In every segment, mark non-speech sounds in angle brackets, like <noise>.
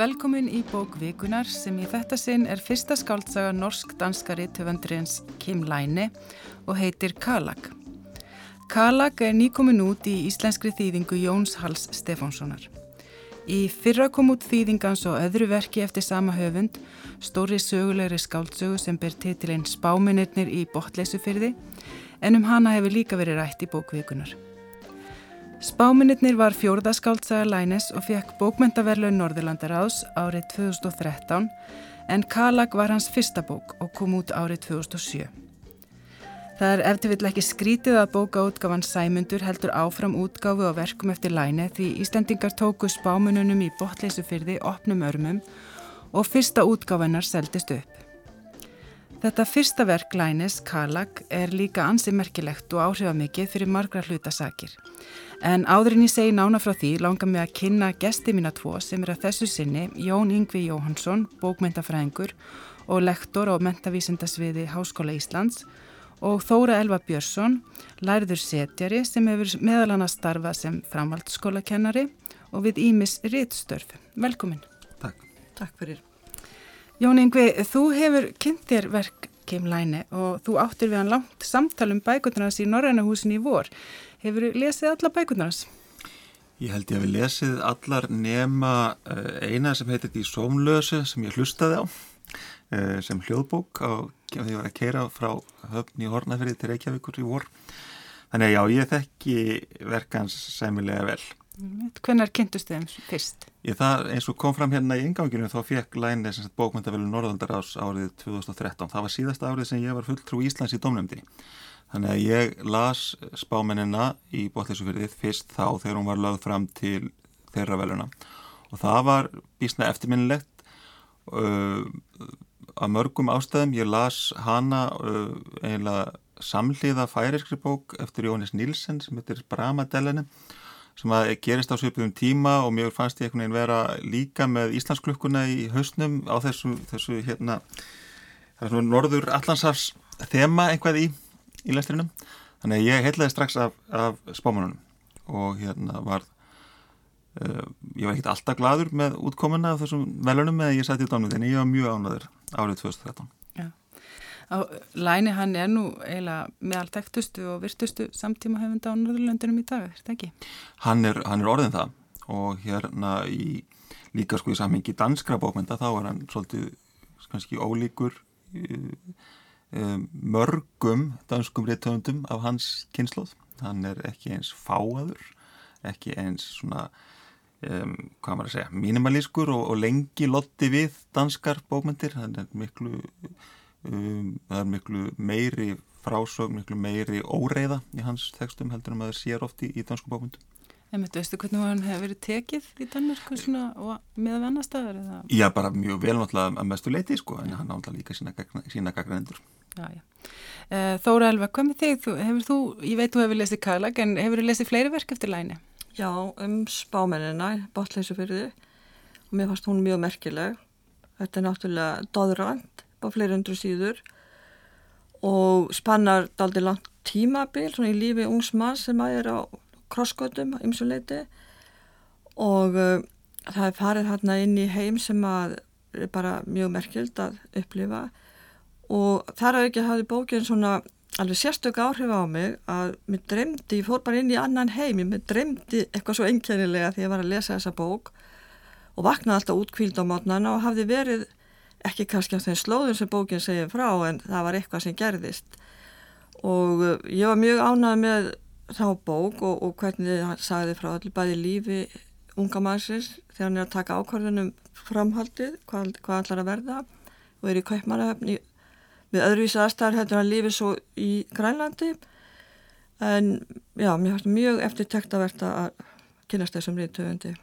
Velkomin í bók Vikunar sem í þetta sinn er fyrsta skáldsaga norsk-danskari töfandurins Kim Læne og heitir Kalag. Kalag er nýkomin út í íslenskri þýðingu Jóns Hals Stefánssonar. Í fyrra kom út þýðingans og öðru verki eftir sama höfund, stóri sögulegri skáldsögu sem ber titilinn Spáminirnir í botleysufyrði, en um hana hefur líka verið rætt í bók Vikunar. Spáminitnir var fjórðaskáltsaga Lænes og fekk bókmentaverlaun Norðurlandaráðs árið 2013 en Kalag var hans fyrsta bók og kom út árið 2007. Það er eftir vill ekki skrítið að bókaútgáfan Sæmundur heldur áfram útgáfu og verkum eftir Læne því Íslandingar tóku spáminunum í botleysufyrði opnum örmum og fyrsta útgáfanar seldist upp. Þetta fyrsta verk Lænes, Kalag, er líka ansið merkilegt og áhrifamikið fyrir margra hlutasakir. En áðurinn ég segi nána frá því langar mig að kynna gesti mína tvo sem er að þessu sinni Jón Yngvi Jóhansson, bókmyndafræðingur og lektor á mentavísindasviði Háskóla Íslands og Þóra Elva Björnsson, læriður setjari sem hefur meðal hann að starfa sem framhaldsskólakennari og við Ímis Rittstörf. Velkomin. Takk. Takk fyrir. Jón Yngvi, þú hefur kynnt þér verk Kim Læne og þú áttir við hann langt samtalum bækundunars í Norrænahúsin í vor. Hefur þú lesið alla bækundunars? Ég held ég að við lesið allar nema eh, eina sem heitir Því Sómlösu sem ég hlustaði á eh, sem hljóðbók á því að ég var að keira frá höfn í Hornafyrði til Reykjavíkur í vor. Þannig að já, ég þekki verkans sæmilega vel. Hvernar kynntust þeim fyrst? Ég það eins og kom fram hérna í inganginu þá fekk Læni bókmyndavelun Norðaldar ás árið 2013. Það var síðasta árið sem ég var fulltrú Íslands í domnefndi. Þannig að ég las spámennina í bótleysufyrðið fyrst þá þegar hún var lögð fram til þeirra veluna og það var bísna eftirminnilegt uh, að mörgum ástæðum. Ég las hana uh, eiginlega samliða færiskri bók eftir Jónis Nílsen sem heitir Bramadellinu sem að gerist á svipum tíma og mér fannst ég einhvern veginn vera líka með Íslandsklukkuna í hausnum á þessu, þessu hérna, norður Allandsafs þema einhvað í í lestrinum þannig að ég heitlaði strax af, af spámanunum og hérna var uh, ég var ekkert alltaf gladur með útkomuna af þessum velunum eða ég sætti út ánum þenni ég var mjög ánaður árið 2013 Já. Á Læni hann er nú eiginlega með allt ektustu og virtustu samtíma hefunda á Norðurlöndunum í dag, er þetta ekki? Hann er, hann er orðin það og hérna í líka sko í samhengi danskra bókmynda þá er hann svolítið kannski ólíkur um, mörgum danskum réttöfundum af hans kynsloð. Hann er ekki eins fáaður, ekki eins svona, um, hvað maður að segja, mínimalískur og, og lengi lotti við danskar bókmyndir. Það er miklu, um, það er miklu meiri frásög, miklu meiri óreiða í hans tekstum heldur en maður sér oft í, í dansku bókmyndum. En veistu, hvernig hann hefur verið tekið í svona og með vennar staðar? Já, bara mjög vel náttúrulega að mestu leiti sko, en hann ántala líka sína, sína gagnendur. Já, já. Uh, Þóra Elva, hvað með þig? Þú, hefur þú, ég veit þú hefur lesið Kalag, en hefur þú lesið fleiri verk eftir læni? Já, um spámennina, botleysufyrði og mér fannst hún mjög merkileg. Þetta er náttúrulega doðrand á fleiri hundru síður og spannar daldi langt tímabil svona í lífi ungs mann sem að er á krossgötum ymsuleiti og uh, það er farið hérna inn í heim sem að er bara mjög merkild að upplifa. Og þar að ekki hafi bókinn svona alveg sérstök áhrif á mig að mér dremdi, ég fór bara inn í annan heim mér dremdi eitthvað svo engjanilega því ég var að lesa þessa bók og vaknaði alltaf útkvíld á mátnana og hafði verið ekki kannski á þeim slóðum sem bókinn segir frá en það var eitthvað sem gerðist. Og uh, ég var mjög ánað með þá bók og, og hvernig það sagði frá allir bæði lífi unga mannsins þegar hann er að taka ákvarðunum framhaldið, hvað, hvað allar að verða og er í kaupmannahöfni við öðruvísi aðstæðar heldur að lifi svo í Grænlandi. En já, mér hætti mjög eftirtektavert að kynast þessum ríðtöfundi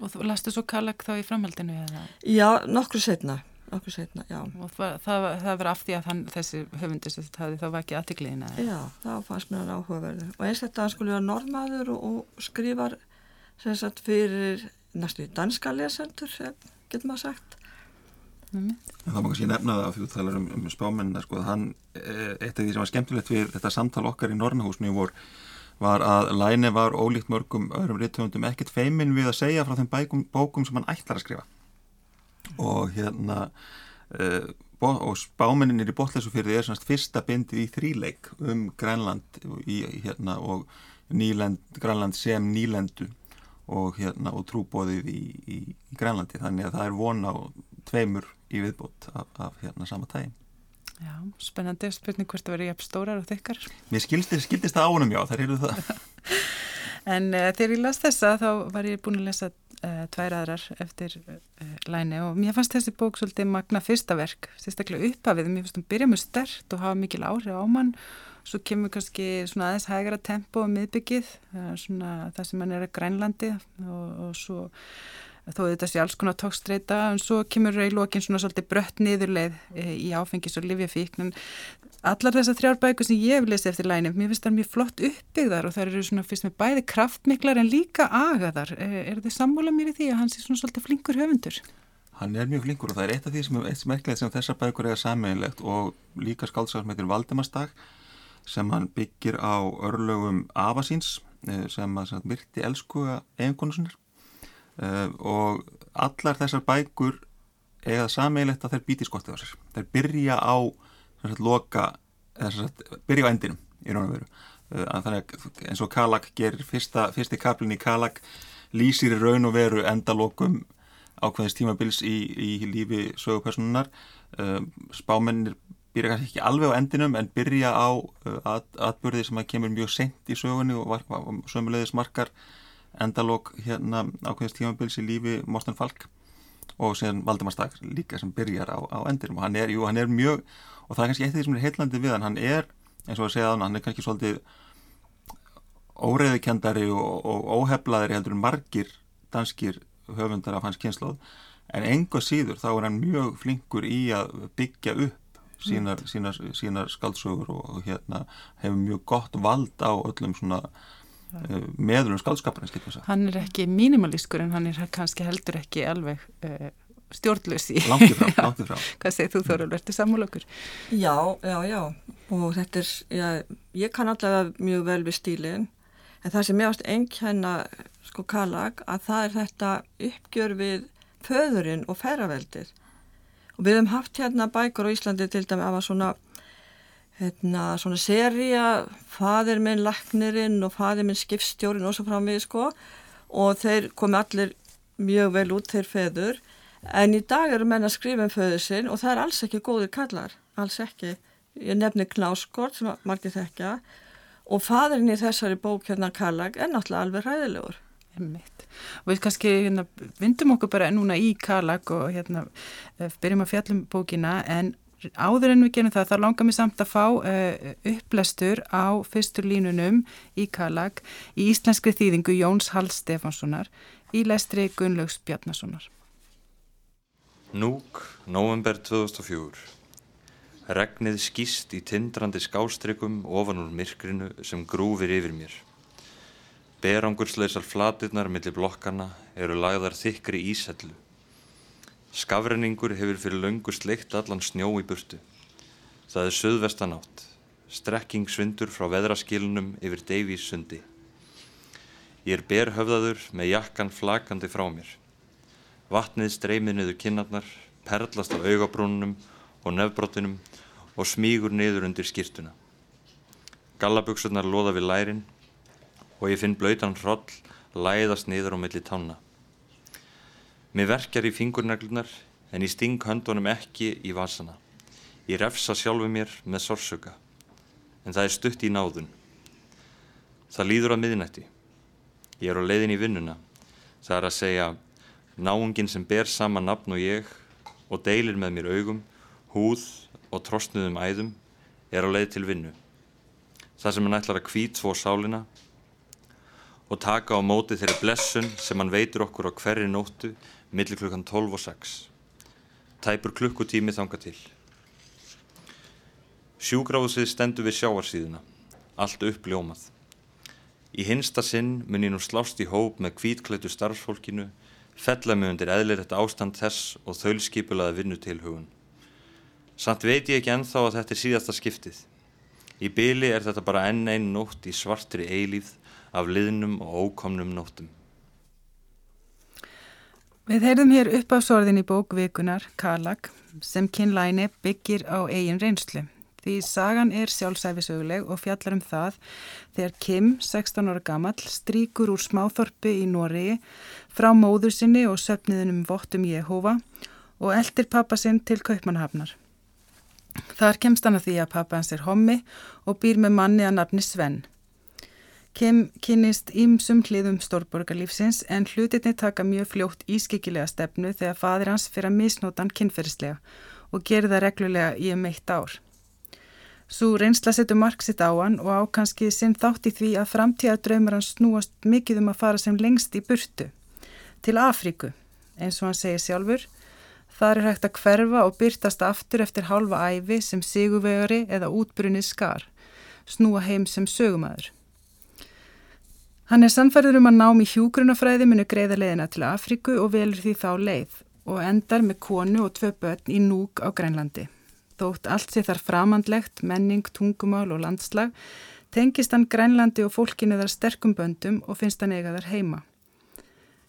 Og þú lastu svo Kallag þá í framhaldinu eða? Já, nokkru setna, nokkru setna, já Og það, það, það var af því að hann, þessi höfundis það var ekki aðtikliðina? Já, það fannst mér áhugaverður og eins þetta hann skulle vera normaður og, og skrifar sem sagt fyrir næstu danska lesendur, getur maður sagt En það má kannski nefna það að því þú talar um, um spámennina sko, hann, e, eitt af því sem var skemmtilegt við þetta samtal okkar í Norrnahúsinu vor var að Læne var ólíkt mörgum öðrum rittöfundum ekkert feimin við að segja frá þeim bækum, bókum sem hann ætlar að skrifa. Og hérna uh, og spámenninir í því er svona fyrsta bindið í þríleik um Grænland í, hérna, og nýlend, Grænland sem nýlendu og, hérna, og trúbóðið í, í, Grænlandi. Þannig að það er vona á tveimur í viðbót af, af hérna, sama tægin Já, spennandi spurning hvort það verið jæfn stórar og þykkar. Mér skildist, skildist það ánum já, þar eru það. <laughs> En uh, þegar ég las þessa þá var ég búin að lesa uh, tvær aðrar eftir uh, læni og mér fannst þessi bók svolítið magna fyrsta verk, sérstaklega uppafið, mér fannst hún byrja mjög stert og hafa mikil áhrif á mann. Svo kemur kannski svona aðeins hægara tempo og miðbyggið, svona það sem mann er að grænlandi og, og svo þó þetta sé alls konar tókstreita en svo kemur í lókin svona svolítið brött niðurleið eh, í áfengis og livjafíkn allar þessar þrjárbækur sem ég hef lesið eftir læni, mér finnst það mjög flott uppbyggðar og það eru svona fyrst með bæði kraftmiklar en líka agaðar. Eh, er þetta sammála mér í því að hann sé svona svolítið flinkur höfundur? Hann er mjög flinkur og það er eitt af því sem er eitt merkilegt sem þessar bækur er sammeðinlegt og líka til Valdimarsdag sem hann byggir á örlögum Avasíns eh, sem að myrti elskuga eiginkonusunir uh, og allar þessar bækur eiga það sammeilegt að þeir býti skottið á sér. Þeir byrja á sagt, loka, sagt, byrja á endinum í raun og veru. Uh, þannig eins og Kalak gerir fyrsta, fyrsti kaplin í Kalak lýsir í raun og veru endalokum ákveðins tímabils í, í lífi sögupersonunar uh, spámennir byrja kannski ekki alveg á endinum en byrja á at, atbyrði sem að kemur mjög sent í sögunni og sömulegðis markar endalók hérna ákveðist tímabils í lífi Morten Falk og síðan Valdemar Stakk líka sem byrjar á, á endirum og hann er, jú, hann er mjög og það er kannski eitt af því sem er heillandi við hann hann er, eins og að segja þannig, hann er kannski svolítið óreiðikendari og, og óheflaðari heldur en margir danskir höfundar af hans kynnslóð en enga síður þá er hann mjög flinkur í að byggja upp sínar, sínar, sínar skaldsögur og, hérna hefur mjög gott vald á öllum svona meður um skaldskaparins hann er ekki mínimalískur en hann er kannski heldur ekki alveg uh, stjórnlaus í langt í frá, <laughs> langt í frá. hvað segir þú Þóru, verður sammálokur? Já, já, já. Og þetta er, já, ég kann allavega mjög vel við stílinn. En það sem ég ást einnkjæna sko Kalag að það er þetta uppgjör við föðurinn og ferraveldið og við hefum haft hérna bækur á Íslandi til dæmi af að svona hérna svona seria fadir minn laknirinn og fadir minn skipstjórin og svo framvið sko. Og þeir komi allir mjög vel út þeir feður. En í dag eru menn að skrifa um föður sinn og það er alls ekki góðir kallar. Alls ekki, ég nefnir Knáskort sem margir þekkja. Og fadirinn í þessari bók hérna Kallag er náttúrulega alveg ræðilegur Einmitt. og við kannski hérna, vindum okkur bara núna í Kallag og hérna eh, byrjum að fjallum bókina en áður en við gerum það, þá langar mér samt að fá uh, upplestur á fyrstur línunum í Kalag í íslenskri þýðingu Jóns Hall Stefanssonar í lestri Gunnlaugs Bjarnasonar. Núk, november 2004. Regnið skýst í tindrandi skástrygum ofan úr myrkrinu sem grúfir yfir mér. Berangursleisar flatirnar millir blokkana eru lagðar þykri ísellu. Skafrenningur hefur fyrir löngu sleikt allan snjó í burtu. Það er söðvestan átt, strekking svindur frá veðraskilunum yfir Davís sundi. Ég er berhöfðaður með jakkan flakandi frá mér. Vatnið streymið niður kinnarnar, perlast á augabrúnunum og nefbrotunum og smígur niður undir skýrtuna. Gallaböksurnar loða við lærin og ég finn blöytan hroll læðast niður á milli tána. Mér verkjar í fingurneglunar en ég sting höndunum ekki í vasana. Ég refsa sjálfu mér með sorsöka. En það er stutt í náðun. Það líður að miðnætti. Ég er á leiðin í vinnuna. Það er að segja náungin sem ber sama nafn og ég og deilir með mér augum, húð og trostnuðum æðum er á leið til vinnu. Það sem hann ætlar að kvít svo sálina og taka á móti þeirri blessun sem hann veitur okkur á hverri nóttu millir klukkan 12 og 6. Tæpur klukkutími þanga til. Sjúgráðsvið stendur við sjáarsíðuna, allt uppljómað. Í hinsta sinn mun ég nú slást í hóp með kvítklætu starfsfólkinu, fella mig undir eðlir þetta ástand þess og þaulskipulaði vinnutilhugun. Samt veit ég ekki enþá að þetta er síðasta skiptið. Í byli er þetta bara enn einn nótt í svartri eilíð af liðnum og ókomnum nóttum. Við heyrðum hér upp af sorðin í bókvikunar, Kalag, sem kynlæni byggir á eigin reynslu. Því sagan er sjálfsæfisöguleg og fjallar um það þegar Kim, 16 ára gammal, stríkur úr smáþorpi í Nóri frá móður sinni og söfniðunum Vottum Jehova og eldir pappa sinn til Kaupmannhafnar. Þar kemst hann að því að pappa hans er hommi og býr með manni að nafni Sven. Kim kynist ímsum hliðum stórborgarlífsins en hlutinni taka mjög fljótt ískikilega stefnu þegar fadir hans fyrir að misnóta hann kynferðislega og gerir það reglulega í um eitt ár. Svo reynsla setur mark sitt á hann og ákanski sinn þátt í því að framtíða draumar hann snúast mikið um að fara sem lengst í burtu, til Afríku, eins og hann segir sjálfur, Þar er hægt að hverfa og byrtast aftur eftir halva æfi sem siguvegari eða útbrunni skar, snúa heim sem sögumæður. Hann er sannferður um að nám í hjúgrunafræði munu greiða leiðina til Afríku og velur því þá leið og endar með konu og tvö börn í núk á Grænlandi. Þótt allt sé þar framandlegt, menning, tungumál og landslag, tengist hann Grænlandi og fólkinu þar sterkum böndum og finnst hann eiga þar heima.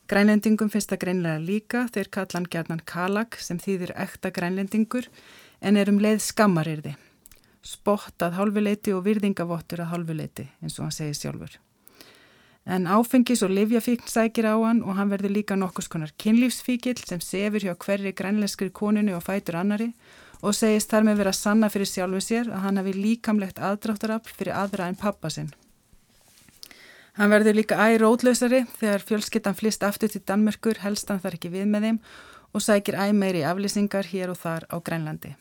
Grænlendingum finnst það greinlega líka þeir kallan gerðnan kalag sem þýðir ekta grænlendingur en er um leið skammarirði. Spott að hálfuleiti og virðingavottur að hálfuleiti eins og hann segir sjálfur. En áfengis og livjafíkn sækir á hann og hann verður líka nokkus konar kynlífsfíkil sem sefur hjá hverri grænlenskri koninu og fætur annari og segist þar með vera sanna fyrir sjálfu sér að hann hafi líkamlegt aðdráttarafl fyrir aðra en pappa sinn. Hann verður líka æri ótlösari þegar fjölskyttan flist aftur til Danmörkur helst hann þar ekki við með þeim og sækir æg meiri aflýsingar hér og þar á Grænlandi.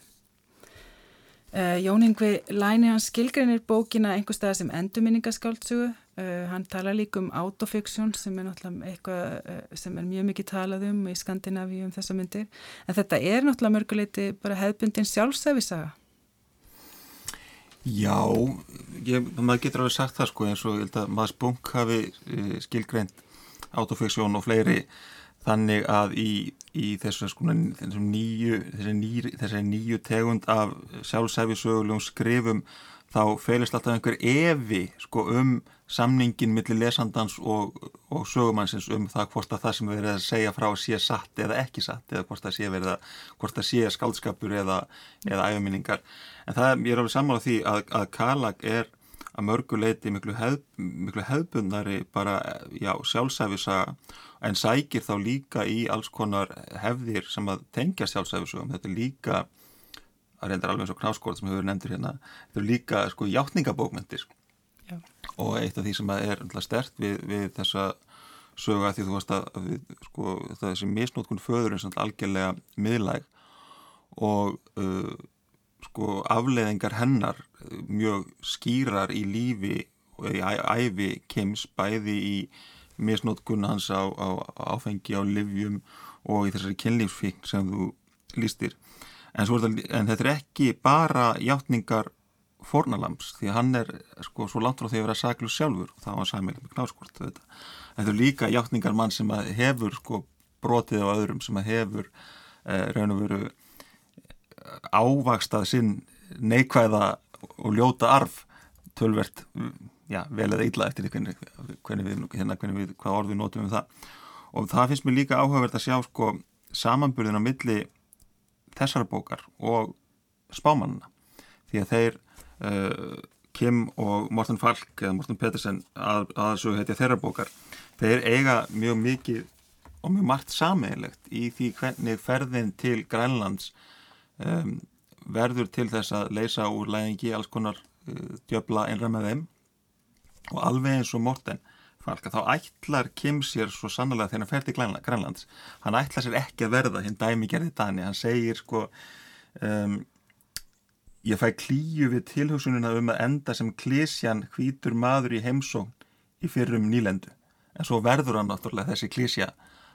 Uh, Jón Yngvi Læni hans skilgreinir bókina einhver stað sem endurminningaskáltsugu. Uh, eh, hann tala líka um autofiksjón sem er náttúrulega eitthvað uh, sem er mjög mikið talað um í Skandinavíu um þessa myndir. En þetta er náttúrulega mörguleiti bara hefðbundin sjálfsæfisaga. Já, ég, maður getur alveg sagt það sko eins og ég held að maður spunk hafi e, skilgreint autofiksjón og fleiri þannig að í, í þessu sko nýju, nýju tegund af sjálfsæfisögulegum skrifum þá feilist alltaf einhver evi sko um samningin millir lesandans og, og sögumannsins um það hvort að það sem erum að segja frá sé satt eða ekki satt eða hvort það sé verið að hvort það sé skaldskapur eða, eða æfuminningar en það ég er alveg sammála því að, að Kalag er að mörguleiti miklu, hefð, miklu hefðbundari bara já, sjálfsæfisa en sækir þá líka í alls konar hefðir sem að tengja sjálfsæfisugum þetta er líka að reyndar alveg eins og knáskóð sem hefur nefndir hérna þetta er líka sko hjáttningabókmyndir Já. og eitt af því sem er stert við, við þessa söga því þú veist að við, sko, þessi misnótkun föður er algjörlega miðlæg og uh, sko afleðingar hennar mjög skýrar í lífi og í æfi kems bæði í misnótkun hans á, á áfengi á livjum og í þessari kynlífsfíkn sem þú lístir en, en þetta er ekki bara hjáttningar fornalams því að hann er sko svo langt frá því að vera saglus sjálfur og það var sæmileg með knáskort þetta. þetta er líka hjáttningar mann sem hefur sko brotið á öðrum sem hefur eh, raun og veru eh, ávakstað sinn neikvæða og ljóta arf tölvert já, vel eða illa eftir hvernig, hvernig við, hérna, hvernig við, hvað orð við notum um það og það finnst mér líka áhugavert að sjá sko samanburðin á milli þessara bókar og spámanuna því að þeir uh, Kim og Morten Falk eða Morten Pettersen að, aðsögu heitja þeirra bókar þeir eiga mjög mikið og mjög margt sameigilegt í því hvernig ferðin til Grænlands um, verður til þess að leysa úr lægingi alls konar uh, djöbla einra með þeim. Og alveg eins og Morten Falk þá ætlar Kim sér svo sannlega þegar hann fer til Grænlands hann ætlar sér ekki að verða hinn dæmi gerði Dani, hann segir sko um, Ég fæ klíu við tilhugsununa um að enda sem klísjan hvítur maður í heimsókn í fyrrum nýlendu. En svo verður hann náttúrulega þessi klísja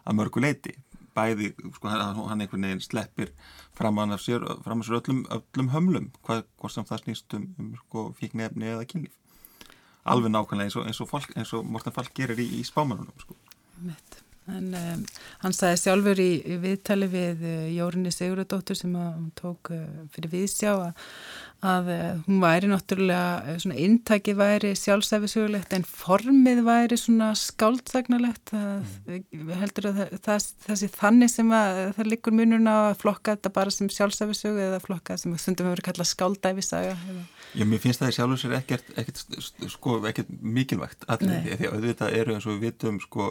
að mörgu leiti. Bæði, sko, hann einhvern veginn sleppir fram að sér, fram að sér öllum, öllum hömlum, hvað, hvað sem það snýst um, um sko, fíknefni eða kynlíf. Alveg nákvæmlega eins og, eins og, fólk, eins og Morten Falk gerir í, í spámanunum, sko. En um, hann sagði sjálfur í, í viðtali við uh, Jórinni Sigurðardóttur sem að, tók uh, fyrir viðsjá að, að uh, hún væri náttúrulega uh, svona intækið væri sjálfsæfisögulegt en formið væri svona skáltsagnalegt mm. heldur að það, það, þessi þannig sem að það likur mununa að flokka þetta bara sem sjálfsæfisögu eða flokka sem stundum hefur kallað skáldæfisaga Já, mér finnst það í sjálfur sér ekkert, ekkert, sko, ekkert mikilvægt allir, því að auðvitað eru eins og við vitum sko,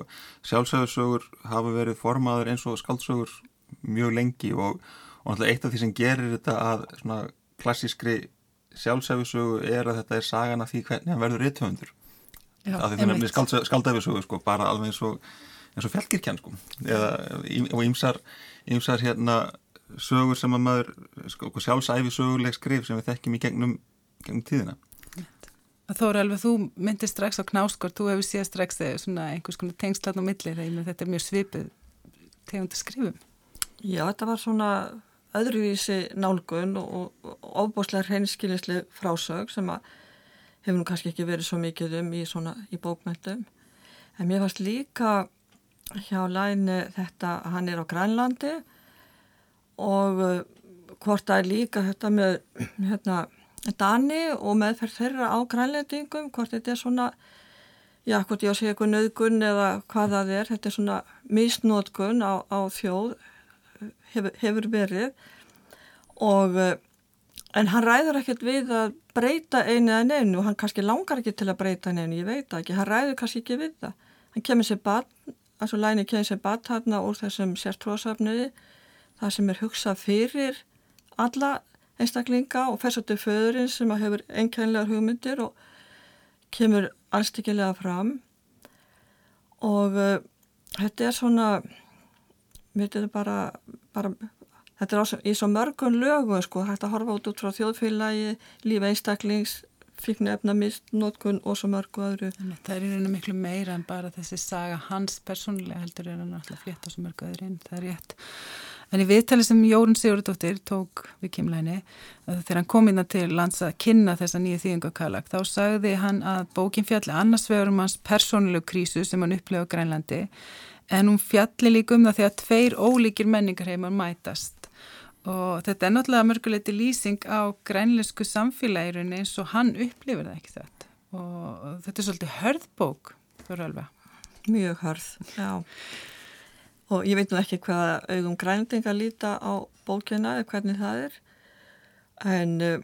sjálfsæfisögur hafa verið formaður eins og skáldsögur mjög lengi og, og náttúrulega eitt af því sem gerir þetta að svona klassískri sjálfsæfisögu er að þetta er sagan af því hvernig hann verður reythöfundur af því það skald, skaldæfisögu sko, bara alveg eins og, og fjalkirkjan sko. eða, og ýmsar ýmsar hérna sögur sem að maður sko, sjálfsæfisöguleg skrif sem við þekkjum í gegnum, gegnum tíðina. Þóra alveg, þú myndir strax á knáskort, þú hefur síðan strax svona einhvers konar tengslan á milli. Þegar þetta er mjög svipið tegund að skrifum. Já, þetta var svona öðruvísi nálgun og ofbúslega hreinskilisli frásög sem að hefur nú kannski ekki verið svo mikið um í, svona, í bókmyndum. En mér fannst líka hjá læni þetta að hann er á Grænlandi og uh, hvort er líka þetta með hérna, Dani og meðferð þeirra á Grænlandingum, hvort þetta er svona, já, hvort ég á að segja eitthvað nöðgun eða hvað það er, þetta er svona misnótkun á, á þjóð hefur, hefur verið. Og eh, en hann ræður ekkert við að breyta einu eða neinu og hann kannski langar ekki til að breyta neinu, ég veit ekki, hann ræður kannski ekki við það. Hann kemur sér bann, altså læni kemur sér bann hérna úr þessum sértróðsafniði, það sem er hugsað fyrir alla einstaklinga og fersatu föðurinn sem hefur einkænlegar hugmyndir og kemur allstíkilega fram. Og uh, þetta er svona vitið bara, bara þetta er ás, í svo mörgun lögu sko, hægt að horfa út út frá þjóðfélagi lífa einstaklings, fíknefnamist nótkun og svo mörgu öðru. Það er í rauninu miklu meira en bara þessi saga hans persónulega heldur er hann alltaf flétt á svo mörgu öðru inn, það er rétt. En í viðtali sem Jórun Sigurdóttir tók við kemlæni, þegar hann kom inn til lands að kynna þessa nýju þýðingakallag, þá sagði hann að bókin fjalli annars vegar um hans persónulegu krísu sem hann upplefa á Grænlandi en hún fjalli líka um það að tveir ólíkir menningarheimar mætast. Og þetta er náttúrulega mörguleiti lýsing á grænleisku samfélagirunni eins og hann upplifir það ekki þetta og þetta er svolítið hörðbók alveg Mjög hörð, já. Og ég veit nú ekki hvaða augum grænlendinga líta á bókina eða hvernig það er. En uh,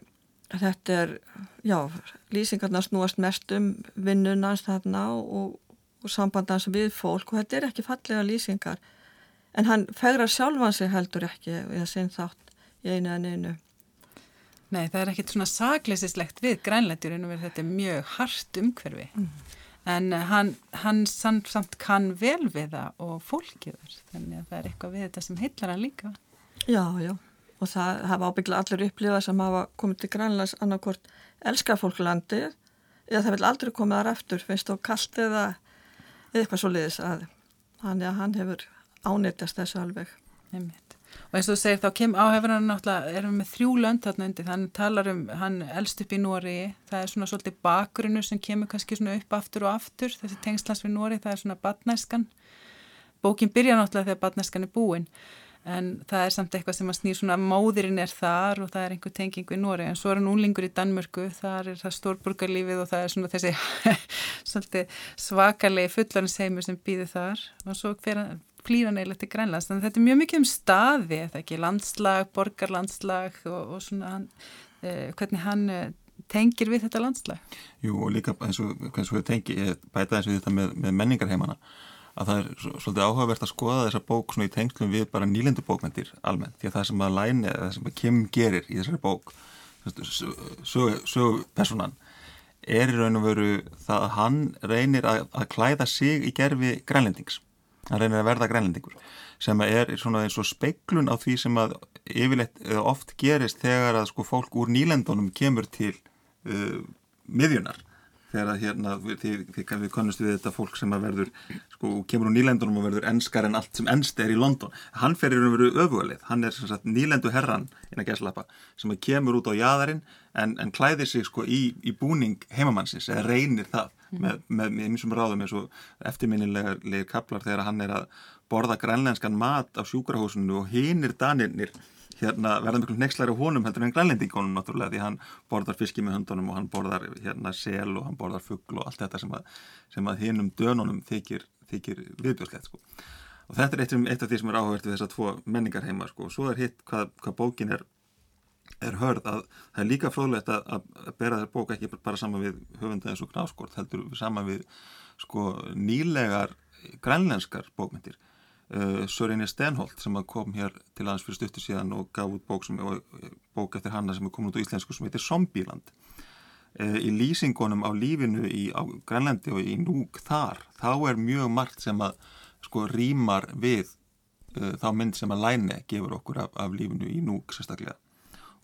þetta er já, lýsingarna snúast mest um vinnunans þarna og og sambandans við fólk og þetta er ekki fallega lýsingar. En hann fegrar sjálfan sig heldur ekki við að sinn þátt í einu en einu Nei, það er ekkit svona sagleysislegt við grænlætjurinn og þetta er mjög hart umhverfi. Mm. en hann, hann samt, samt kann vel við það og fólkiður þannig að það er eitthvað við þetta sem heitlar hann líka. Já, já. Og það hafa ábyggla allir upplifað sem hafa komið til grænlæs annarkort elskar fólk landið eða það vil aldrei koma þar eftir finnst þú kallt eða eða eitthvað svo leiðis að hann, ja, hann hefur ánættast þessu alveg. Einmitt. og eins og þú segir þá kem áhefur hann náttúrulega erum við þrjú lönd þarna undir. Þannig talar um hann elst upp í Nóri það er svona svolítið bakgrunnu sem kemur kannski svona upp aftur og aftur. Þessi tengslans við Nóri það er svona badnæskan bókin byrja náttúrulega þegar badnæskan er búin en það er samt eitthvað sem að snýr svona móðirinn er þar og það er einhver tenging við Nóri en svo er hann úlingur í Danmörku þar er það stórburgarlífið og það er svona þessi <laughs> svakalegi fullarnsheimur sem býður þar. Og svo flýra neilegt til Grænlands. Þannig að þetta er mjög mikið um staði ekki, landslag, borgarlandslag og, og svona hann, eh, hvernig hann eh, tengir við þetta landslag. Jú og líka eins og, eins og tengi, bæta eins og þetta með, með menningarheimana að það er svolítið áhugavert að skoða þessa bók svona í tengslum við bara nýlendu bókmyndir almennt, því að það sem að læni eða það sem að Kim gerir í þessari bók sögu personan er í raun og veru það að hann reynir að, að klæða sig í gerfi grænlendings. Hann reynir að verða grænlendingur sem er svona eins og speiklun á því sem að yfirleitt eða oft gerist þegar að sko fólk úr nýlendunum kemur til uh, miðjunar þegar að hérna við, við konumst við þetta fólk sem að verður sko, kemur úr nýlendunum og verður enskar en allt sem ennst er í London hann ferir um að veru öfugalið, hann er sagt, nýlendu herran innan gæslappa sem að kemur út á jæðarinn en, en klæðir sig sko í, í búning heimamannsins eða reynir það mm. með, með, með einsum ráðum eins og eftirminnilegir kaplar þegar hann er að borða grænlenskan mat á sjúkrahúsinu og hinnir danirnir hérna, verða miklu nexlari honum heldur en grænlendingunum náttúrulega því hann borðar fiski með höndunum og hann borðar hérna sel og hann borðar fuggl og allt þetta sem að, sem að hinnum dönunum þykir, þykir viðbjörnslegt sko. og þetta er eitt, eitt af því sem er áhugert við þessar tvo menningar heima sko. og svo er hitt hvað, hvað bókin er er hörð að það er líka fróðlegt að, að bera þér bók ekki bara saman við höfunda eins og gnáskort, heldur saman við sko nýlegar grænlenskar bókmyndir uh, Sörinni Stenholt sem kom hér til aðeins fyrir stuttu síðan og gaf út bók, sem, bók eftir hanna sem er komin út á íslensku sem heitir Zombieland. Uh, í lýsingunum á lífinu í, á Grænlandi og í núk þar þá er mjög margt sem að sko rýmar við þá mynd sem að læne gefur okkur af, af lífinu í núk sérstaklega.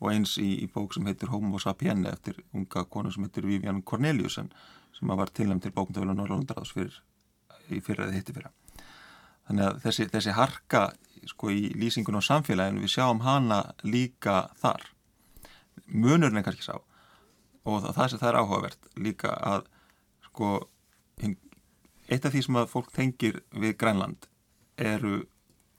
Og eins í, í bók sem heitir Homo sapienne eftir unga konu sem heitir Vivian Corneliusen sem var tilnæmt til bókmyndavel og Norrlandaráðs fyrir, fyrir að hitti fyrir. Þannig að þessi, þessi harka sko í lýsingun á samfélaginu við sjáum hana líka þar. Munurinn er kannski sá og það, það, það er áhugavert líka að sko eitt af því sem að fólk tengir við Grænland eru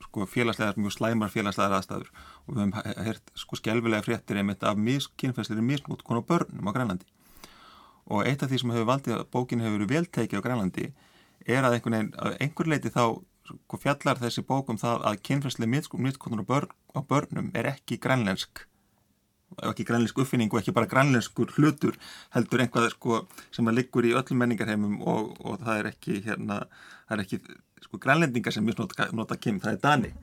sko félagslegar, mjög slæmar félagslegar aðstæður og við hefum hert skjálfilega fréttir einmitt af kynfæsleiri misnút konar börnum á Grænlandi og eitt af því sem hefur valdið að bókin hefur verið velteikið á Grænlandi er að einhvern veginn, að einhver leiti þá fjallar þessi bókum það að kynfæsleiri misnút konar börn, á börnum er ekki grænlensk ekki grænlensk uppfinning og ekki bara grænlenskur hlutur heldur einhvað sko, sem að liggur í öllum menningarheimum og, og það er ekki hérna, það er ekki sko grænlendingar sem misnota nota kyn, það er dani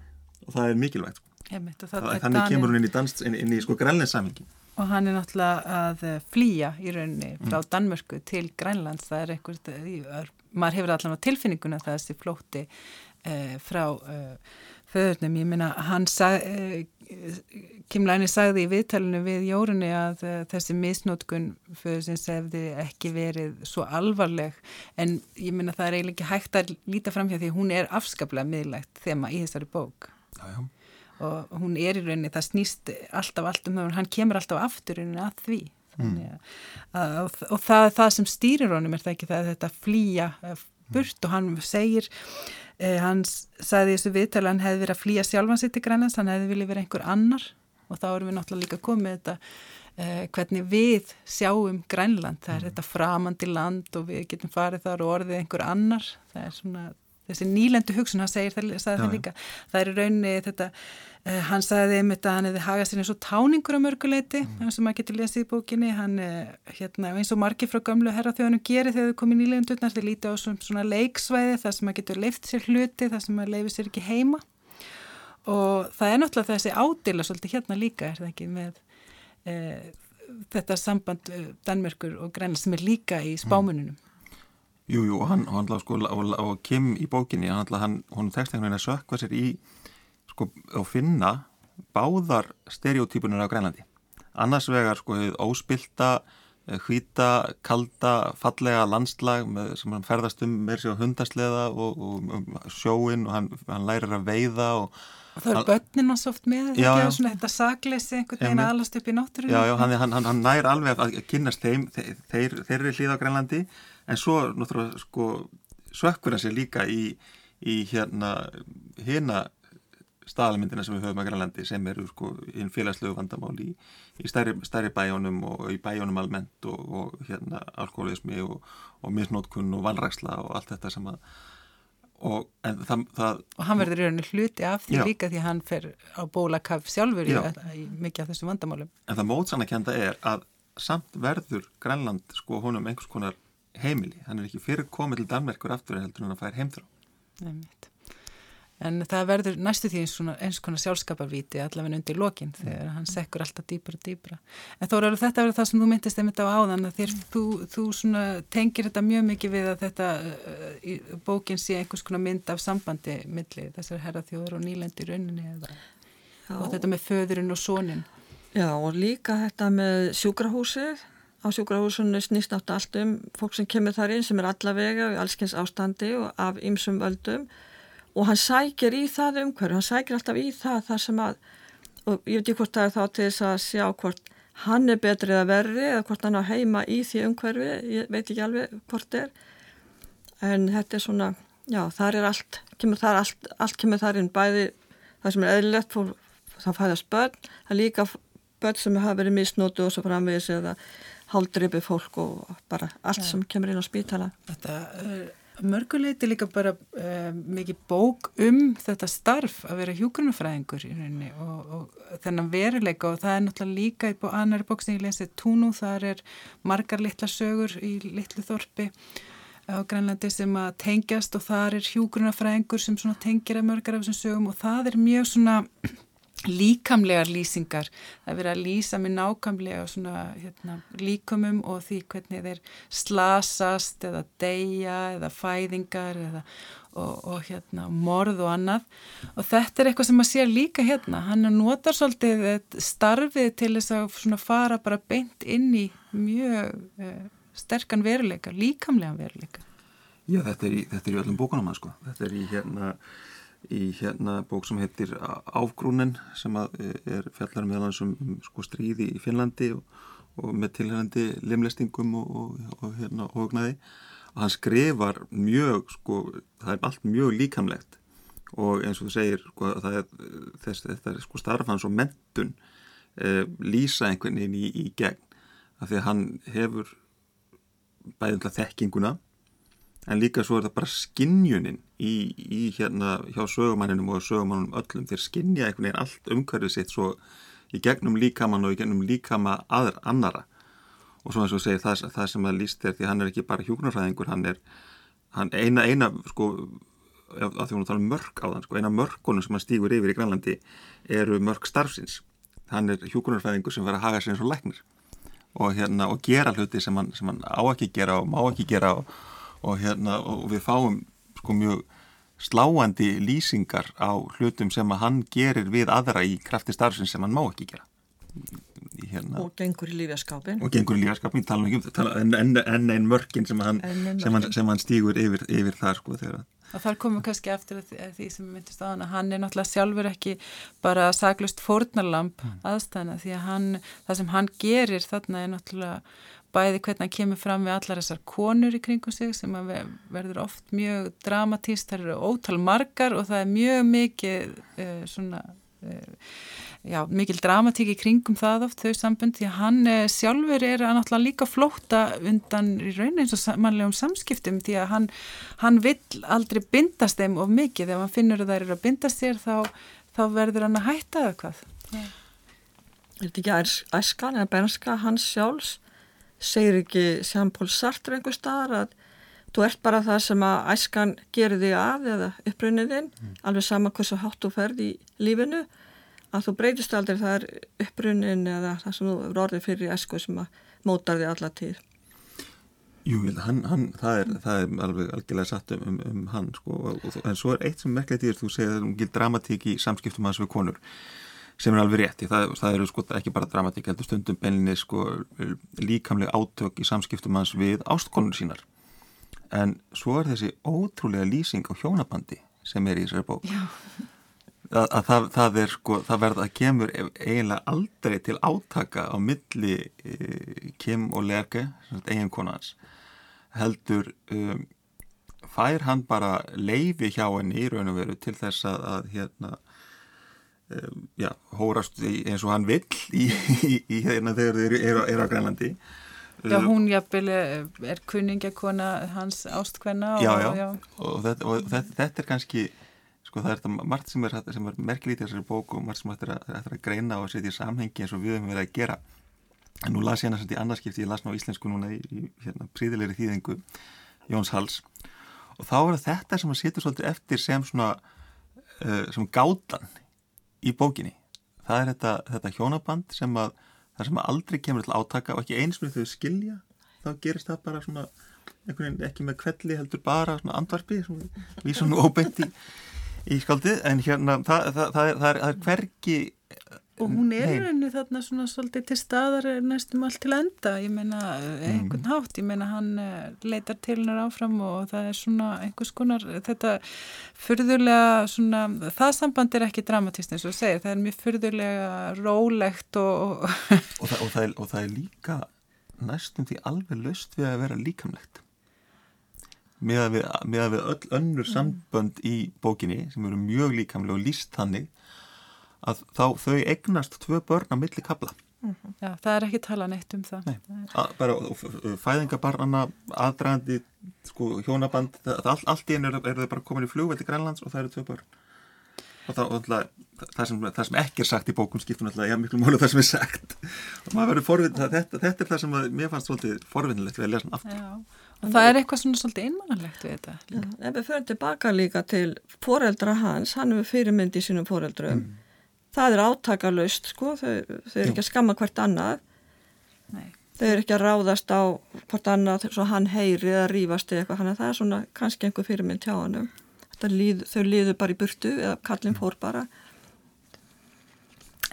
og það er mikilvægt sko. Einmitt, þannig Danir... kemur hún inn í, dans, inn, inn í sko grænlendsamingi og hann er náttúrulega að eh, flýja í rauninni frá mm. Danmörku til Grænlands það er einhvert, maður hefur allavega tilfinninguna það þessi flótti eh, frá eh, föðurnum, ég minna hann sag, eh, Kim Læni sagði í viðtalinu við Jórunni að eh, þessi misnótkun föðursins hefði ekki verið svo alvarleg. En ég minna það er eiginlega ekki hægt að líta fram hjá því hún er afskaplega miðlægt þema í þessari bók. Já, já. Og hún er í rauninni, það snýst alltaf allt um það, hann kemur alltaf aftur rauninni að því. Mm. að, og, og það, það sem stýrir honum er það ekki það að þetta flýja eh, burt og hann segir eh, hann sagði þessu viðtala hann hefði verið að flýja sjálfan sitt í grænlands hann hefði viljað verið einhver annar. Og þá erum við náttúrulega líka komið þetta eh, hvernig við sjáum grænland, það er mm. þetta framandi land og við getum farið þar og orðið einhver annar, það er svona þessi nýlendu hugsun, hann segir það, það, það líka. Það er í rauninni þetta hann sagði einmitt að hann hefði hagað sér eins og táningur á mörguleiti, mm. eins og maður getur lesið í bókinni, hann uh, hérna, eins og margir frá gamlu herraþjóðanum gerir þegar þau komið nýlendurnar, þeir líti á svona leiksvæði þar sem maður getur leift sér hluti þar sem maður leifir sér ekki heima. Og það er náttúrulega þessi ádila svolítið hérna líka, er það ekki með uh, þetta samband Danmörkur og Grænland sem er líka í spámununum Jú, jú, og hann, hann sko, og, og Kim í bókinni, hann, hann, hún tekst einhvern veginn að sökva sér í, sko, og finna báðar stereotypunir á Grænlandi. Annars vegar, sko, óspilta, hvita, kalda, fallega landslag með, sem hann ferðast um með sér á hundasleða og, og um sjóin og hann, hann lærir að veiða og Og það eru börnina svo oft með já, svona þetta sakleysi einhvern veginn aðalast upp í náttúrunni. Já, já, hann, hann, hann nær alveg að kynast þeim, þeir, þeir, þeir eru hlýða á Grænlandi en svo náttúrulega sko sökkur hann sér líka í, í hérna hérna staðalmyndina sem við höfum að Grænlandi sem eru sko einn félagslegu vandamál í, í stærri, stærri bæjónum og í bæjónum almennt og, og hérna alkoholismi og, og misnótkun og vanræksla og allt þetta sem að og, það, það, og hann verður í rauninni hluti af því já. líka því hann fer á bólakaf sjálfur í, í mikið af þessum vandamálum. En það mótsanakenda er að samt verður Grænland sko honum einhvers konar heimili, hann er ekki fyrir komið til Danmerkur aftur heldur en hann fær heimþrá. Nefnitt En það verður næstu því eins, svona, eins konar sjálfskaparvíti allavega undir lokin mm. þegar hann sekkur alltaf dýpra og dýpra. En þó er alveg þetta verið það sem þú myndist einmitt á áðan að þér, þú, þú tengir þetta mjög mikið við að þetta uh, bókin sé einhvers konar mynd af sambandi milli þessar herraþjóður og nýlendi rauninni eða, og þetta með föðurinn og sónin. Já og líka þetta með sjúkrahúsið á sjúkrahúsunni snýst átt allt um fólk sem kemur þar inn sem er allavega í allskynns ástandi og af ymsum völdum og hann sækir í það umhverju, hann sækir alltaf í það þar sem að, og ég veit ekki hvort það er þá til þess að sjá hvort hann er betrið að verði eða hvort hann á heima í því umhverfi, ég veit ekki alveg hvort er, en þetta er svona, já þar er allt, kemur þar allt, allt kemur þar inn bæði það sem er eðlilegt það fæðast börn, það er líka börn sem hafa verið misnótu og svo framvegis eða haldripi fólk og bara allt ja. sem kemur inn á spítala. Þetta er mörguleiti líka bara uh, mikið bók um þetta starf að vera hjúgrunafræðingur í rauninni og, og þennan veruleika. Og það er náttúrulega líka í annari bók sem ég lesið Túnú, þar er margar litla sögur í litlu þorpi á Grænlandi sem að tengjast og þar er hjúgrunafræðingur sem tengir að mörgar af þessum sögum og það er mjög svona líkamlegar lýsingar. Það er verið að lýsa með nákamlega svona hérna, líkumum og því hvernig þeir slasast eða deyja eða fæðingar eða, og, og hérna morð og annað. Og þetta er eitthvað sem maður sér líka hérna. Hann notar svolítið starfið til þess að fara bara beint inn í mjög eh, sterkan veruleika, líkamlegan veruleika. Já, þetta er í, þetta er í öllum bókunum sko. þetta er í hérna í hérna bók sem heitir Áfgrúnen sem e, er fjallar meðal um, um sko, stríði í Finnlandi og, og með tilhengandi limlestingum og, og, og hérna ógnaði og hann skrifar mjög sko, það er allt mjög líkamlegt. Og eins og þú segir sko, það er þess, þetta er sko starfans og mentun eh, lýsa einhvern veginn í, í gegn. Af því að hann hefur bæðumlega þekkinguna en líka svo er það bara skinnjunin í, í hérna hjá sögumanninum og sögumannum öllum. Þeir skinnja einhvern veginn allt umhverfið sitt svo í gegnum líkamann og í gegnum líkama aðra annara og svo eins og segir það, það sem að líst er því hann er ekki bara hjúknarfræðingur hann er hann eina, eina sko að því hún tala um mörg á þann sko, eina mörgunum sem hann stýgur yfir í Grænlandi eru mörg starfsins. Hann er hjúknarfræðingur sem verður að haga sér eins og læknir og, hérna, og gera hluti sem hann, sem hann á ekki gera og má ekki gera og og, hérna, og við fáum sko mjög sláandi lýsingar á hlutum sem að hann gerir við aðra í krafti starfsins sem hann má ekki gera hérna. og gengur í lífjaskapin og gengur í lífjaskapin, tala um það en, en, en einn mörkin sem hann, sem hann, sem hann stýgur yfir, yfir þar sko þegar og þar komum við kannski eftir því sem við myndist á hann að hann er náttúrulega sjálfur ekki bara saglust fórnarlamp mm. aðstæðina því að hann, það sem hann gerir þarna er náttúrulega bæði hvernig hann kemur fram við allar þessar konur í kringum sig sem verður oft mjög dramatíst, það eru ótal margar og það er mjög mikið uh, svona uh, já, mikil dramatík í kringum það oft þau sambund því að hann uh, sjálfur er að náttúrulega líka flóta undan í raunin eins og mannlegum samskiptum því að hann, hann vill aldrei bindast þeim of mikið, ef hann finnur að það eru að bindast þér þá, þá verður hann að hætta eða hvað ja. Er þetta ekki æskan eða bernska hans sjálfs segir ekki Sján-Pól Sartre einhver staðar að þú ert bara það sem að æskan gerir þig að eða upprunniðinn, mm. alveg sama hversu hátt þú ferð í lífinu að þú breytist aldrei það er upprunnin eða það sem þú eru orðið fyrir æsku sem að mótar þig alla tíð Jú, hann, hann, það, er, það er alveg algjörlega satt um, um, um hann sko, og, en svo er eitt sem merkilegt í þér, þú segir að það er um dramatík í samskiptum hans við konur sem er alveg rétt, það, það eru sko ekki bara dramatík, heldur stundum beninni sko líkamlega átök í samskiptum hans við ástkonur sínar. En svo er þessi ótrúlega lýsing á hjónabandi sem er í þessari bók. Að, að það, það er sko, það verða að kemur eiginlega aldrei til átaka á milli e, Kim og Lerke, eigin konans heldur um, fær hann bara leifi hjá henni í raun og veru til þess að, að hérna já, hórast eins og hann vill í, í, í hérna þegar þeir eru er á Grænlandi. Já, hún jafnvel er kunningakona hans ástkvenna Já, já, já. og, þetta, og þetta, þetta er kannski sko það er þetta margt sem er, sem er merkilítið þessari bóku og margt sem þetta er, að greina og setja í samhengi eins og við höfum verið að gera. En nú las ég að setja í annarskipti ég las ná íslensku núna í, í hérna, príðilegri þýðingu Jóns Hals. Og þá er þetta sem að setja svolítið eftir sem svona uh, sem gátan í bókinni. Það er þetta, þetta hjónaband sem að það sem að aldrei kemur til átaka og ekki eins með þau skilja þá gerist það bara svona ekki með kvelli heldur bara svona andvarpi við svona óbeint í, í skaldið en hérna það, það, það, er, það er hverki Og hún er í rauninu þarna svona svolítið til staðar næstum allt til enda, ég meina eh, einhvern mm. hátt, ég meina hann eh, leitar til hennar áfram og það er svona einhvers konar, þetta fyrðulega svona, það samband er ekki dramatist eins og segir, það er mjög fyrðulega rólegt og... Og, <laughs> og, það, og, það er, og það er líka næstum því alveg löst við að vera líkamlegt. Með að við, með að við öll önnur sambönd í bókinni sem eru mjög líkamlega og líst þannig að þá þau egnast tvö börn á milli kabla. Já, það er ekki tala neitt um það. Nei, að, bara fæðingabarnana, aðdragandi, sko, hjónaband, það, all, allt í einu eru er þau bara komin í flugveldi Grænlands og það eru tvö börn. Og það, og það, það, sem, það sem ekki er sagt í bókum skiptum alltaf, já, miklu mjög það sem er sagt. Og maður verður forvinn, þetta, þetta er það sem að, mér fannst svolítið forvinnilegt við að lesa hann aftur. Já, og það er eitthvað svona svolítið innmannalegt við þetta. Ef við förum tilbaka líka til foreldra hans, hann hefur fyrirmynd í sínum foreldrum. Mm það er átakalust sko, þau, þau eru ekki að skamma hvert annað. Nei. þau eru ekki að ráðast á hvert annað svo hann heyri eða rýfast eða eitthvað, þannig að það er svona kannski einhver fyrirmynd hjá hann líð, þau líðu bara í burtu eða kallin fór bara.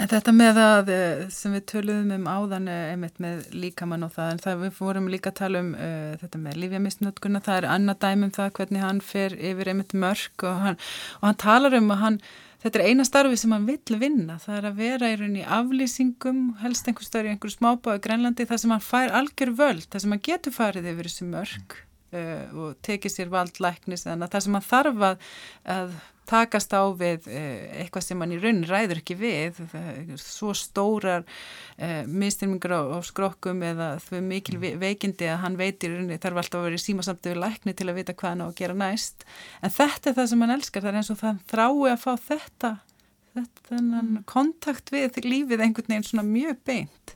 En þetta með að eh, sem við töluðum um áðan eh, einmitt með líkamann og það, en það við fórum líka að tala um uh, þetta með lífjamistnötkuna, það er annað dæmum það hvernig hann fer yfir einmitt mörg og hann, og hann talar um að hann þetta er eina starfi sem hann vill vinna. Það er að vera í rauninni aflýsingum helst einhver starf í einhverju smábáðu grænlandi þar sem hann fær algjör völd þar sem hann getur farið yfir þessu mörg og tekið sér vald læknis þannig að það sem hann þarf að, að takast á við eh, eitthvað sem hann í raunin ræður ekki við svo stórar eh, mistilmingur á, á skrokkum eða þau mikil veikindi að hann veitir þarf alltaf að vera í símasamtöfu lækni til að vita hvað hann á að gera næst en þetta er það sem hann elskar, það er eins og það þrái að fá þetta þennan mm. kontakt við lífið einhvern veginn svona mjög beint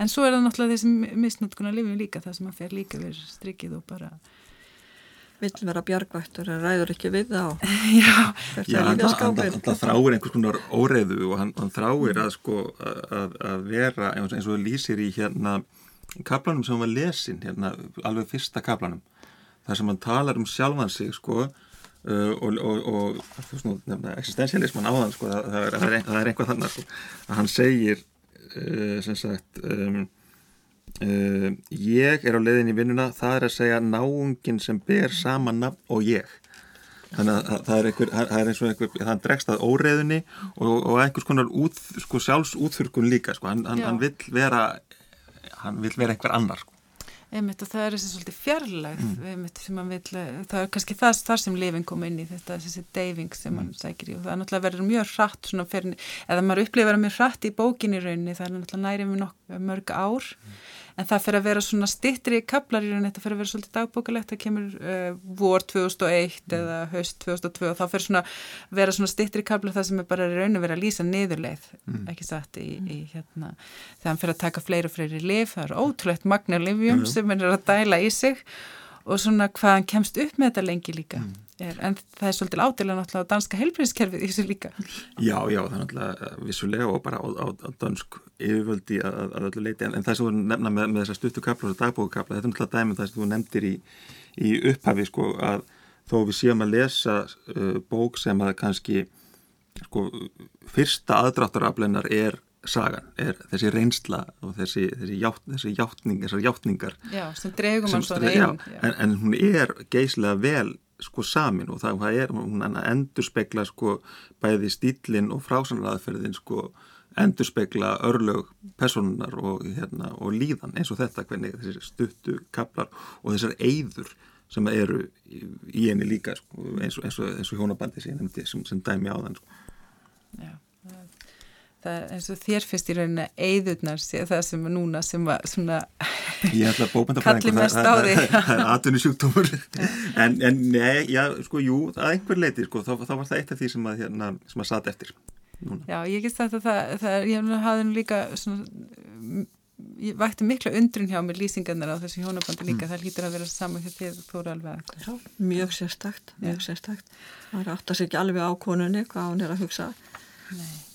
en svo er það náttúrulega þessi misnútkunar lífið líka það sem hann fer líka við strikið og bara vill vera bjargvættur en ræður ekki við <laughs> það Já, Já hann, hann, hann þráir einhvers konar óreiðu og hann, hann þráir að, sko, að, að vera eins og það lýsir í hérna kaplanum sem var lesin hérna, alveg fyrsta kaplanum þar sem hann talar um sjálfan sig sko Uh, og, og, og þú veist nú nefna existensialisman á þann sko, það, það, er, það er einhvað þannig sko, að hann segir uh, sem sagt um, Uh, ég er á leiðin í vinnuna það er að segja náungin sem ber sama nafn og ég þannig að það er, einhver, það er eins og einhver það dregst að óreiðunni og, og einhvers konar út, sko, sjálfsútþurkun líka sko. hann, hann, hann vill vera hann vill vera einhver annar sko. Einmitt, og það er þessi svolítið fjarlægð mm. vill, það er kannski það, það sem lifin kom inn í þetta, þessi deyfing sem mm. hann sækir í og það er náttúrulega verið mjög hratt fyrir, eða maður upplifir að mjög hratt í bókinni rauninni, það er náttúrulega nærið með mörg ár mm en það fyrir að vera svona stittri kaplar í rauninni, þetta fyrir að vera svolítið dagbókalegt það kemur uh, vor 2001 mm. eða haust 2002 og þá fyrir svona vera svona stittri kaplar það sem er bara raun að vera að lýsa niðurleið mm. ekki satt í, í hérna þegar hann fyrir að taka fleiri og fleiri lif það er ótrúlegt magna livjum mm. sem er að dæla í sig og svona hvað hann kemst upp með þetta lengi líka mm er, en það er svolítið átilega náttúrulega danska helbriðskerfið í þessu líka. Já, já, það er náttúrulega vissulega og bara á, á, á dansk yfirvöldi að, að öllu leiti, en, en það sem þú nefna með, með þessa stuttu kapla og dagbókakapla, þetta er náttúrulega dæmið það sem þú nefndir í, í upphafi sko, að þó við séum að lesa uh, bók sem að kannski sko, fyrsta aðdráttaraflennar er sagan, er þessi reynsla og þessi, þessi, játt, þessi játtning, þessar játtningar Já, sem dregum hann svo þeim en, en hún er geyslega vel sko samin og það, það er hún endur spekla sko bæði stílinn og frásanraðferðin sko endur spekla örlög personunar og, hérna, og líðan eins og þetta hvernig þessi stuttu kaplar og þessar eyður sem eru í, henni líka sko, eins og, og, og hjónabandi sem, sem dæmi á þann sko. Já það er eins og þér fyrst í rauninni eðurnar það sem er núna sem var svona kalli mest á því það er atvinni sjúkdómur en, en nei, já, sko, jú að einhver leiti, sko, þá, þá var það eitt af því sem að, hérna, sem að satt eftir núna. Já, ég gist þetta það, það ég hafði nú líka svona ég vækti mikla undrun hjá mér lýsingarnar á þessu hjónabandi líka, mm. það lítur að vera saman hér þegar þú eru alveg Já, mjög sérstakt, mjög sérstakt. Það er átt að segja alveg á konunni hvað hún er að hugsa. Nei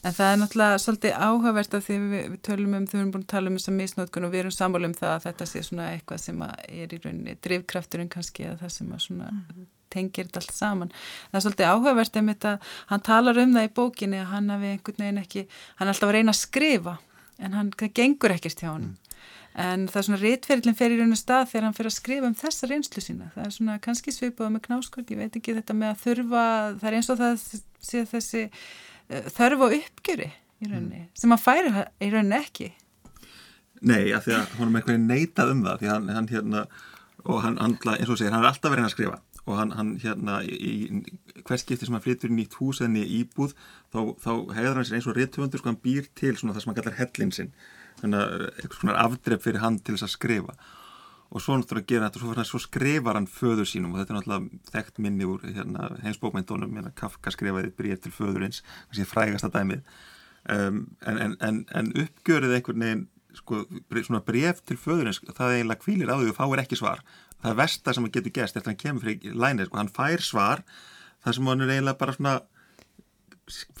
En það er náttúrulega svolítið áhugavert að því við, við tölum um, þau erum búin að tala um þessa misnótkun og við erum sammálu um það að þetta sé svona eitthvað sem er í rauninni drivkrafturinn kannski eða það sem svona mm. tengir þetta allt saman. Það er svolítið áhugavert um þetta, hann talar um það í bókinni að hann hafi einhvern veginn ekki, hann er alltaf að reyna að skrifa en hann, það gengur ekkert hjá hann. Mm. En það er svona réttferðilin fer í rauninu stað þegar hann fer að skrifa um þessa reynslu sína. Það er svona kannski svipað með knáskvöld, ég veit ekki þetta með að þurfa, það er eins og það sé þessi þörf og uppgjöri í rauninni, mm. sem hann færi í rauninni ekki. Nei, af því að hann er með eitthvað neitað um það því hann, hann hérna og hann andla, eins og segir, hann er alltaf verið að skrifa. Og hann, hann hérna hvers skipti sem hann flyttur í nýtt hús eða nýja íbúð þá, þá heiður hann sér eins og réttöfundur sko hann býr til svona það sem hann kallar hellinsinn þannig að eitthvað svona afdrepp fyrir hann til þess að skrifa og svo náttúrulega gera þetta svo, svo skrifar hann föður sínum og þetta er náttúrulega þekkt minni úr hérna, heimsbókmyndunum hérna, Kafka skrifaði bríð til föðurins kannski frægasta dæmið. Um, en, en, en, en uppgjörið einhvern veginn sko, svona bref til föðurins það eiginlega kvílir á því og fáir ekki svar. Það er versta sem hann getur gæst eftir að hann kemur fyrir lænir sko, hann fær svar það sem hann er eiginlega bara svona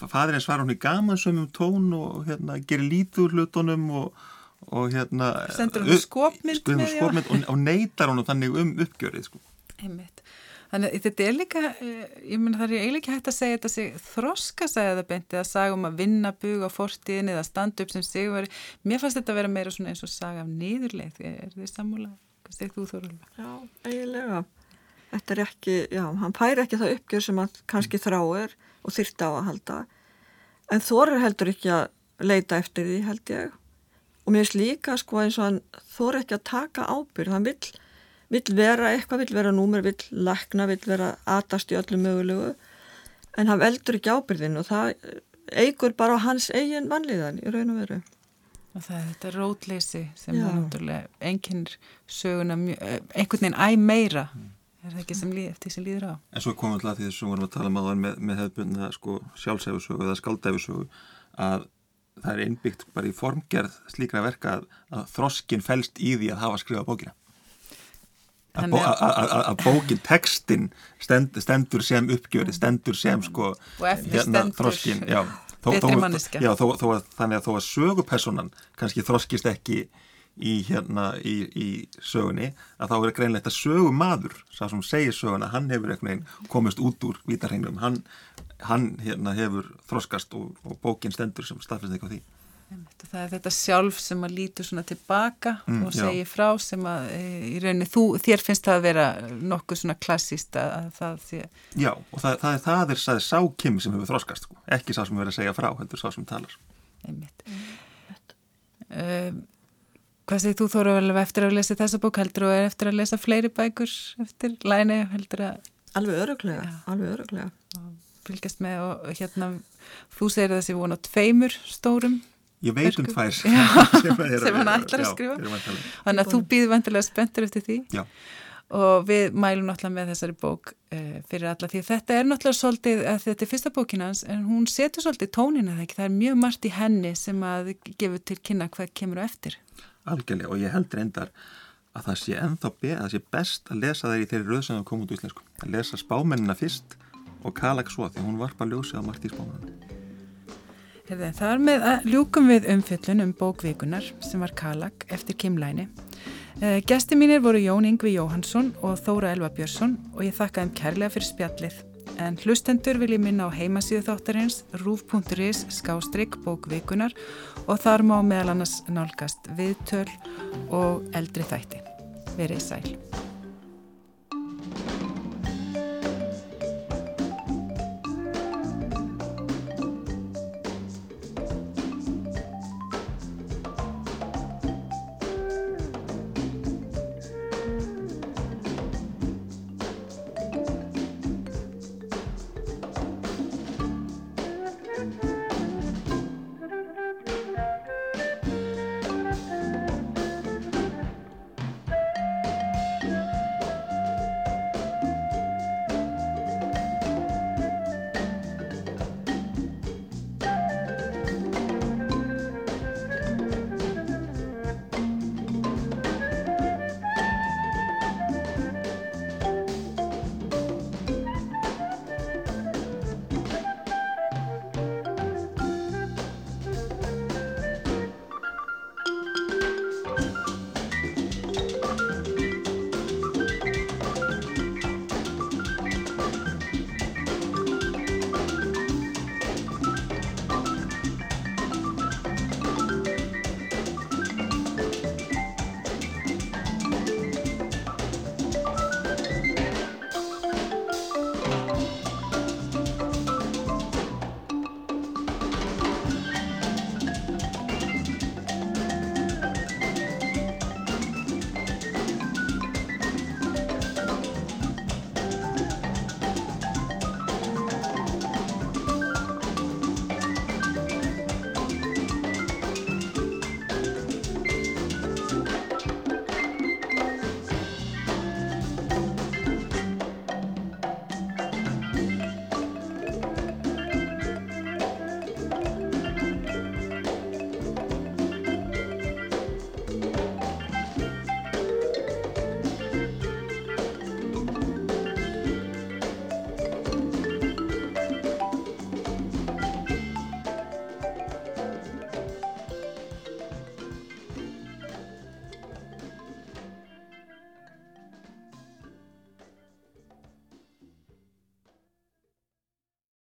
fæðirinn svar hann í gamansömmum tón og hérna, gerir lítur hlutunum og og hérna sendur hún skopmynd, skopmynd og, og neytar hún þannig um uppgjörið sko. einmitt Þannig að þetta er líka, eh, ég menn það er eiginlega hægt að segja þetta sig þroska segja það beinti að saga um að vinna bug á fortíðin eða standa upp sem sigurveri. Mér fannst þetta að vera meira svona eins og saga af nýðurleið. Er þið sammála? Hvað segir þú Þorvaldur? Já, eiginlega. Þetta er ekki, já, hann fær ekki það uppgjör sem hann kannski þráir og þyrta á að halda. En Þorur heldur ekki að leita eftir því held ég og mér finnst líka sko eins og hann þór ekki að taka ábyrg, hann vill, vill vera eitthvað, vill vera númer, vill lakna, vill vera atast í öllu mögulegu en hann veldur ekki ábyrgin og það eigur bara á hans eigin vanlíðan í raun og veru. Og það er þetta rótleysi sem Já. er náttúrulega enginn söguna, eh, einhvern veginn æg meira, er það ekki sem líð, eftir sem líður á? En svo komum við alltaf því þessum vorum við að tala um aðan með, með hefðbundna sko, sjálfsæfusögu eða skaldæfusögu að það er einbyggt bara í formgerð slíkra verka að, að þroskin fælst í því að hafa skrifað bókina. Að, bó, bókin tekstin stend, stendur sem uppgjöri stendur sem sko hérna, þroskin <laughs> já, þó, þó, já, þó að þannig að þó að sögupersonan kannski þroskist ekki í hérna í, í sögunni að þá er greinlegt að sögumadur sá sem segir söguna, hann hefur komist út úr vítarhengnum, hann hann hérna hefur þroskast og, og bókin stendur sem staðfæst eitthvað því. Það er þetta sjálf sem að lítu svona tilbaka mm, og segja frá sem að e, í rauninni þú, þér finnst það að vera nokkuð svona klassíst að það sé... Já og það, það er það er sæði sákim sem hefur þroskast sko. ekki sá sem verður að segja frá, heldur sá sem talar. Einmitt. Um, hvað segir þú Þóra vel eftir að lesa þessa bók heldur og er eftir að lesa fleiri bækur eftir læni heldur að... Alveg öruglega, alveg öruglega fylgjast með og hérna þú segir þessi vonu á tveimur stórum Ég veit um tvær. <laughs> <laughs> Sem hann ætlar að skrifa. þannig að þú býður vantilega spenntur eftir því. Já. og við mælum náttúrulega með þessari bók uh, fyrir alla því þetta er náttúrulega svolítið að þetta er fyrsta bókinans en hún setur svolítið tónina það ekki, það er mjög margt í henni sem að gefur til kynna hvað kemur á eftir. Algjörlega og ég heldur endar að það sé ennþá be, að það sé best að lesa það í þeirri röð sem það komið út í Íslensku. Að lesa spámennina fyrst og Kalak svo því hún varpa ljósið á Martís Bóman Það er með að ljúkum við umfjöllun um bókvíkunar sem var Kalak eftir Kimlæni eh, Gesti mínir voru Jón Yngvi Jóhansson og Þóra Elva Björnsson og ég þakka þeim kærlega fyrir spjallið en hlustendur vil ég minna á heimasíðu þáttarins rúf.is skástrygg bókvíkunar og þar má meðal annars nálgast viðtöl og eldri þætti. Verið sæl.